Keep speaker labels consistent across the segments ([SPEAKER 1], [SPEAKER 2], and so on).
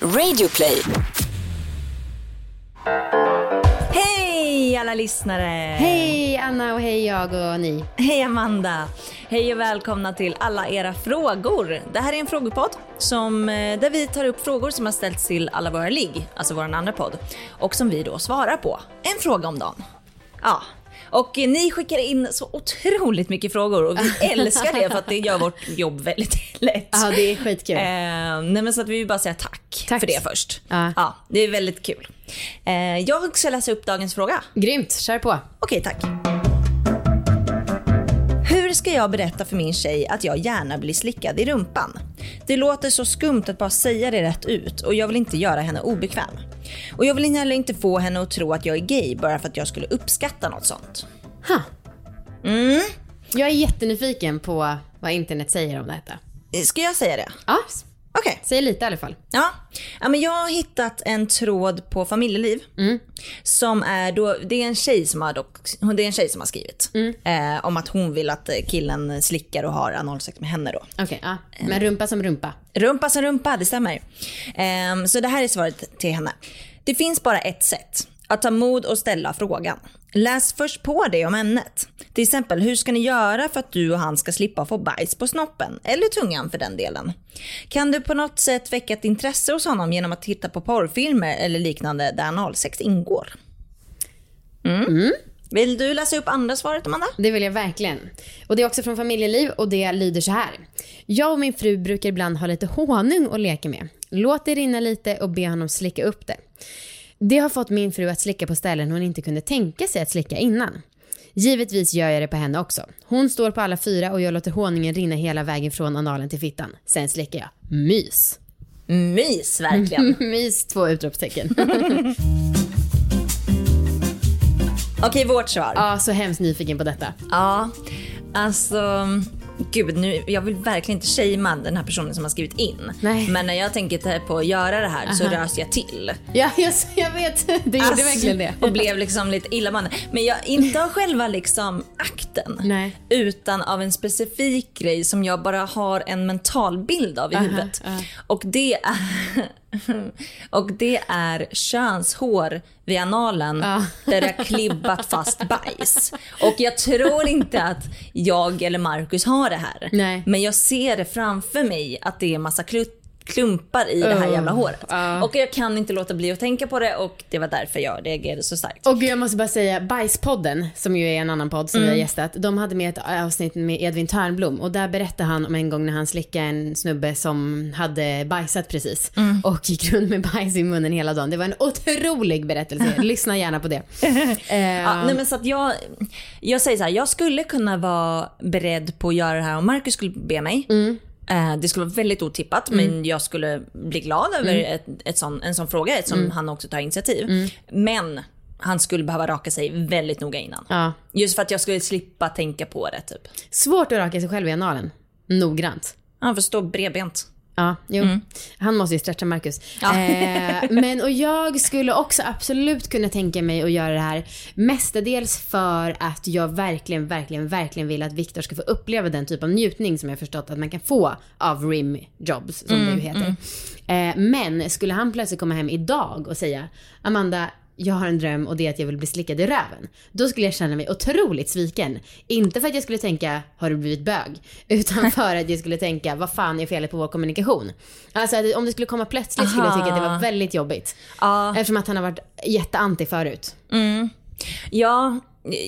[SPEAKER 1] Radioplay.
[SPEAKER 2] Hej alla lyssnare!
[SPEAKER 3] Hej Anna och hej jag och ni.
[SPEAKER 2] Hej Amanda! Hej och välkomna till alla era frågor. Det här är en frågepodd som, eh, där vi tar upp frågor som har ställts till alla våra ligg, alltså vår andra podd, och som vi då svarar på. En fråga om dagen. Ja, och ni skickar in så otroligt mycket frågor och vi älskar det för att det gör vårt jobb väldigt lätt.
[SPEAKER 3] Ja, det är skitkul.
[SPEAKER 2] Eh, nej men så att vi vill bara säga tack,
[SPEAKER 3] Tack.
[SPEAKER 2] för det först.
[SPEAKER 3] Ja.
[SPEAKER 2] ja, det är väldigt kul. Eh, jag ska läsa upp dagens fråga.
[SPEAKER 3] Grymt, kör på.
[SPEAKER 2] Okej, tack. Ska jag berätta för min tjej att jag gärna blir slickad i rumpan? Det låter så skumt att bara säga det rätt ut och jag vill inte göra henne obekväm. Och jag vill heller inte få henne att tro att jag är gay bara för att jag skulle uppskatta något sånt.
[SPEAKER 3] Ha.
[SPEAKER 2] Mm.
[SPEAKER 3] Jag är jättenyfiken på vad internet säger om detta.
[SPEAKER 2] Ska jag säga det?
[SPEAKER 3] Ja,
[SPEAKER 2] Okej.
[SPEAKER 3] säg lite i alla fall.
[SPEAKER 2] Ja. ja, men jag har hittat en tråd på familjeliv. Som är då, det är en tjej som har, dock, det är en tjej som har skrivit. Eh, om att hon vill att eh, killen slickar och har analsex med henne då.
[SPEAKER 3] Okej, ja. Men rumpa som rumpa.
[SPEAKER 2] Rumpa som rumpa, det stämmer. Ehm, så det här är svaret till henne. Det finns bara ett sätt. Att ta mod och ställa frågan. Läs först på det om ämnet. Till exempel, hur ska ni göra för att du och han ska slippa få bajs på snoppen? Eller tungan för den delen. Kan du på något sätt väcka ett intresse hos honom genom att titta på porrfilmer eller liknande där analsex ingår? Mm. Vill du läsa upp andra svaret Amanda?
[SPEAKER 3] Det vill jag verkligen. Och det är också från familjeliv och det lyder så här. Jag och min fru brukar ibland ha lite honung att leka med. Låt det rinna lite och be honom slicka upp det. Det har fått min fru att slicka på ställen hon inte kunde tänka sig att slicka innan. Givetvis gör jag det på henne också. Hon står på alla fyra och jag låter honungen rinna hela vägen från analen till fittan. Sen slickar jag. Mys.
[SPEAKER 2] Mys verkligen.
[SPEAKER 3] Mys, två utropstecken.
[SPEAKER 2] Okej, vårt svar.
[SPEAKER 3] Ja, så hemskt nyfiken på detta.
[SPEAKER 2] Ja, alltså gud, nu, jag vill verkligen inte shamea den här personen som har skrivit in.
[SPEAKER 3] Nej.
[SPEAKER 2] Men när jag tänker på att göra det här så rös jag till.
[SPEAKER 3] Ja, jag, jag vet. Du gjorde verkligen det.
[SPEAKER 2] Och blev liksom lite illamående. Men jag, inte av själva liksom akten.
[SPEAKER 3] Nej.
[SPEAKER 2] Utan av en specifik grej som jag bara har en mental bild av i huvudet.
[SPEAKER 3] aha.
[SPEAKER 2] Och det är och det är könshår vid analen där det har klibbat fast bajs. Och jag tror inte att jag eller Marcus har det här.
[SPEAKER 3] Nej.
[SPEAKER 2] Men jag ser det framför mig att det är massa klut klumpar i det här jävla håret.
[SPEAKER 3] ja.
[SPEAKER 2] Och jag kan inte låta bli att tänka på det och det var därför jag reagerade så starkt.
[SPEAKER 3] Och jag måste bara säga, Bajspodden, som ju är en annan podd som vi har gästat, de hade med ett avsnitt med Edvin Törnblom och där berättade han om en gång när han slickade en snubbe som hade bajsat precis och gick runt med bajs i munnen hela dagen. Det var en otrolig berättelse, lyssna gärna på det. Eh,
[SPEAKER 2] Ja, nej men så att jag, jag säger så här, jag skulle kunna vara beredd på att göra det här om Marcus skulle be mig. Eh, Det skulle vara väldigt otippat men jag skulle bli glad över ett, ett sån, en sån fråga eftersom han också tar initiativ. Men han skulle behöva raka sig väldigt noga innan.
[SPEAKER 3] Ja.
[SPEAKER 2] Just för att jag skulle slippa tänka på det typ.
[SPEAKER 3] Svårt att raka sig själv i analen. Noggrant.
[SPEAKER 2] Han får stå bredbent.
[SPEAKER 3] Ja, jo. Han måste ju stretcha Marcus. Eh, men och jag skulle också absolut kunna tänka mig att göra det här mestadels för att jag verkligen, verkligen, verkligen vill att Viktor ska få uppleva den typ av njutning som jag förstått att man kan få av rim jobs, som det ju heter. Eh, men skulle han plötsligt komma hem idag och säga Amanda, jag har en dröm och det är att jag vill bli slickad i röven. Då skulle jag känna mig otroligt sviken. Inte för att jag skulle tänka, har du blivit bög? Utan för att jag skulle tänka, vad fan är felet på vår kommunikation? Alltså att om det skulle komma plötsligt skulle jag tycka att det var väldigt jobbigt.
[SPEAKER 2] Ja.
[SPEAKER 3] Eftersom att han har varit jätteanti förut.
[SPEAKER 2] Ja,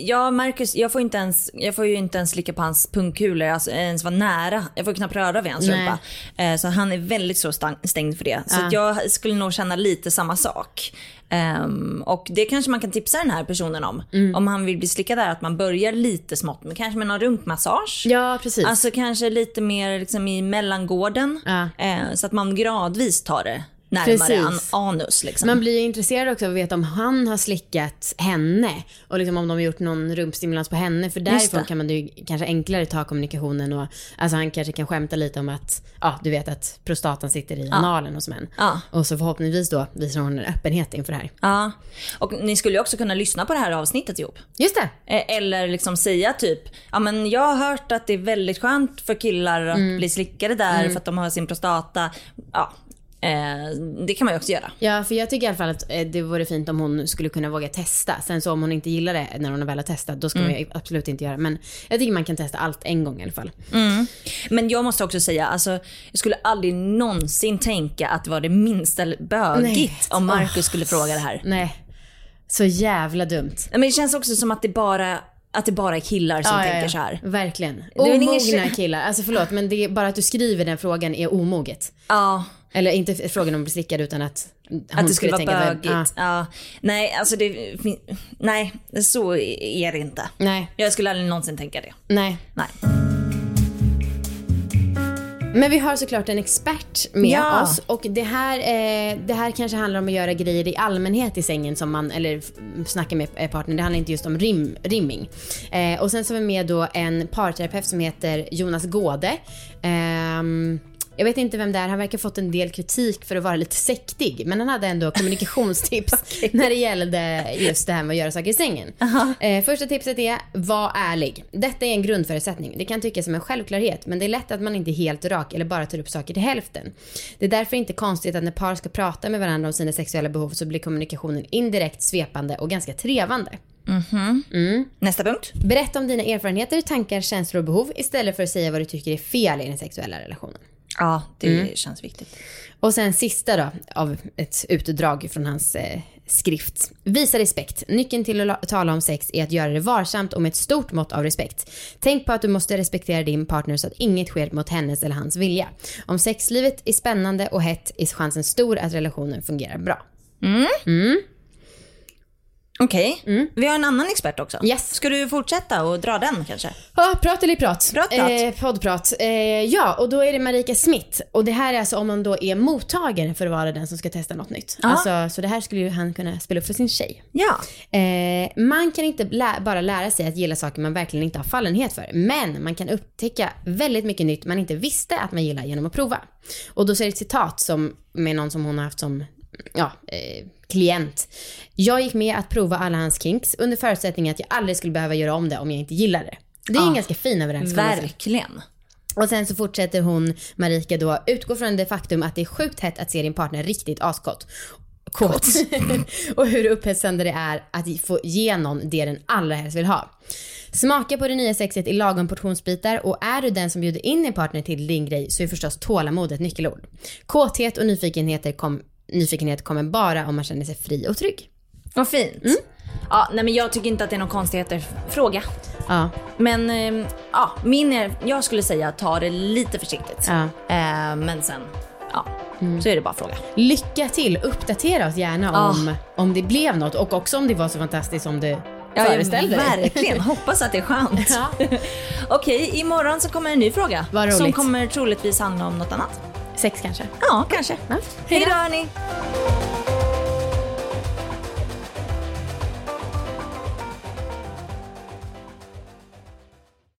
[SPEAKER 2] ja Marcus, jag får, inte ens, jag får ju inte ens slicka på hans pungkulor, alltså ens vara nära. Jag får knappt röra vid hans rumpa. Eh, så han är väldigt så stängd för det. Så
[SPEAKER 3] Ja.
[SPEAKER 2] jag skulle nog känna lite samma sak. Ehm, och det kanske man kan tipsa den här personen om.
[SPEAKER 3] Mm.
[SPEAKER 2] Om han vill bli slickad där, att man börjar lite smått, men kanske med någon rumpmassage.
[SPEAKER 3] Ja, precis.
[SPEAKER 2] Alltså kanske lite mer liksom i mellangården.
[SPEAKER 3] Ja.
[SPEAKER 2] Eh, så att man gradvis tar det närmare an, anus. Liksom.
[SPEAKER 3] Man blir ju intresserad också av att veta om han har slickat henne och liksom om de har gjort någon rumpstimulans på henne för därifrån kan man ju kanske enklare ta kommunikationen och alltså han kanske kan skämta lite om att ja du vet att prostatan sitter i analen hos män.
[SPEAKER 2] Ja.
[SPEAKER 3] Och så förhoppningsvis då visar hon en öppenhet inför det här.
[SPEAKER 2] Ja, och ni skulle ju också kunna lyssna på det här avsnittet ihop.
[SPEAKER 3] Just det.
[SPEAKER 2] Eh, Eller liksom säga typ, ja men jag har hört att det är väldigt skönt för killar att bli slickade där för att de har sin prostata. Ja, Eh, det kan man ju också göra.
[SPEAKER 3] Ja, för jag tycker i alla fall att eh, det vore fint om hon skulle kunna våga testa. Sen så om hon inte gillar det när hon väl har testat, då ska man ju absolut inte göra det. Men jag tycker man kan testa allt en gång i alla fall.
[SPEAKER 2] Men jag måste också säga, alltså, jag skulle aldrig någonsin tänka att det var det minsta bögigt
[SPEAKER 3] Nej.
[SPEAKER 2] om Marcus skulle fråga det här.
[SPEAKER 3] Nej. Så jävla dumt.
[SPEAKER 2] Men det känns också som att det bara, att det bara är killar som tänker så här.
[SPEAKER 3] Verkligen.
[SPEAKER 2] ingen
[SPEAKER 3] Omogna killar. Alltså förlåt, men det är bara att du skriver den frågan är omoget.
[SPEAKER 2] Ja,
[SPEAKER 3] Eller inte frågan om att bli slickad utan att hon
[SPEAKER 2] att det skulle vara
[SPEAKER 3] tänka
[SPEAKER 2] bögigt.
[SPEAKER 3] Ja.
[SPEAKER 2] Ja. Nej, alltså det, nej, så är det inte.
[SPEAKER 3] Nej,
[SPEAKER 2] Jag skulle aldrig någonsin tänka det.
[SPEAKER 3] nej.
[SPEAKER 2] Nej.
[SPEAKER 3] Men vi har såklart en expert med
[SPEAKER 2] Ja.
[SPEAKER 3] oss och det här, eh, det här kanske handlar om att göra grejer i allmänhet i sängen som man, eller snacka med eh, partnern. Det handlar inte just om rim, rimming. Eh, och sen så har vi med då en parterapeut som heter Jonas Gåde. Ehm, jag vet inte vem det är, han verkar ha fått en del kritik för att vara lite sektig. Men han hade ändå kommunikationstips när det gällde just det här med att göra saker i sängen. Eh, första tipset är, var ärlig. Detta är en grundförutsättning. Det kan tyckas som en självklarhet, men det är lätt att man inte är helt rak eller bara tar upp saker till hälften. Det är därför inte konstigt att när par ska prata med varandra om sina sexuella behov så blir kommunikationen indirekt svepande och ganska trevande.
[SPEAKER 2] Nästa punkt.
[SPEAKER 3] Berätta om dina erfarenheter, tankar, känslor och behov istället för att säga vad du tycker är fel i den sexuella relationen.
[SPEAKER 2] Ja, det känns viktigt.
[SPEAKER 3] Och sen sista då, av ett utdrag från hans eh, skrift. Visa respekt. Nyckeln till att la- tala om sex är att göra det varsamt och med ett stort mått av respekt. Tänk på att du måste respektera din partner så att inget sker mot hennes eller hans vilja. Om sexlivet är spännande och hett är chansen stor att relationen fungerar bra.
[SPEAKER 2] Okej, vi har en annan expert också.
[SPEAKER 3] Yes.
[SPEAKER 2] Ska du fortsätta och dra den kanske?
[SPEAKER 3] Ja, prat eller prat?
[SPEAKER 2] Prat, prat.
[SPEAKER 3] Eh, poddprat. Eh, ja, och då är det Marika Smith. Och det här är alltså om man då är mottagare för att vara den som ska testa något nytt.
[SPEAKER 2] Ja.
[SPEAKER 3] Alltså, så det här skulle ju han kunna spela upp för sin tjej.
[SPEAKER 2] Ja.
[SPEAKER 3] Eh, man kan inte lä- bara lära sig att gilla saker man verkligen inte har fallenhet för. Men man kan upptäcka väldigt mycket nytt man inte visste att man gillar genom att prova. Och då så är det ett citat som, med någon som hon har haft som ja, eh, klient. Jag gick med att prova alla hans kinks under förutsättning att jag aldrig skulle behöva göra om det om jag inte gillar det. Det är en ganska fin överenskommelse.
[SPEAKER 2] Verkligen.
[SPEAKER 3] Och sen så fortsätter hon, Marika då, utgå från det faktum att det är sjukt hett att se din partner riktigt askåt. Kåt. och hur upphetsande det är att få ge någon det den allra helst vill ha. Smaka på det nya sexet i lagom portionsbitar och är du den som bjuder in din partner till din grej så är förstås tålamod ett nyckelord. Kåthet och nyfikenheter kom, nyfikenhet kommer bara om man känner sig fri och trygg.
[SPEAKER 2] Vad fint. Ja, nej men jag tycker inte att det är någon konstigheter. Fråga.
[SPEAKER 3] Ja,
[SPEAKER 2] Men ehm, ja, min är, jag skulle säga ta det lite försiktigt.
[SPEAKER 3] ja.
[SPEAKER 2] Eh, men sen, ja, så är det bara fråga.
[SPEAKER 3] Lycka till! Uppdatera oss gärna om, om det blev något och också om det var så fantastiskt som du föreställde dig.
[SPEAKER 2] Verkligen, hoppas att det är skönt.
[SPEAKER 3] Ja.
[SPEAKER 2] Okej, imorgon så kommer en ny fråga. Som kommer troligtvis handla om något annat.
[SPEAKER 3] Sex kanske.
[SPEAKER 2] Ja, kanske.
[SPEAKER 3] Ja.
[SPEAKER 2] Hej då hörni!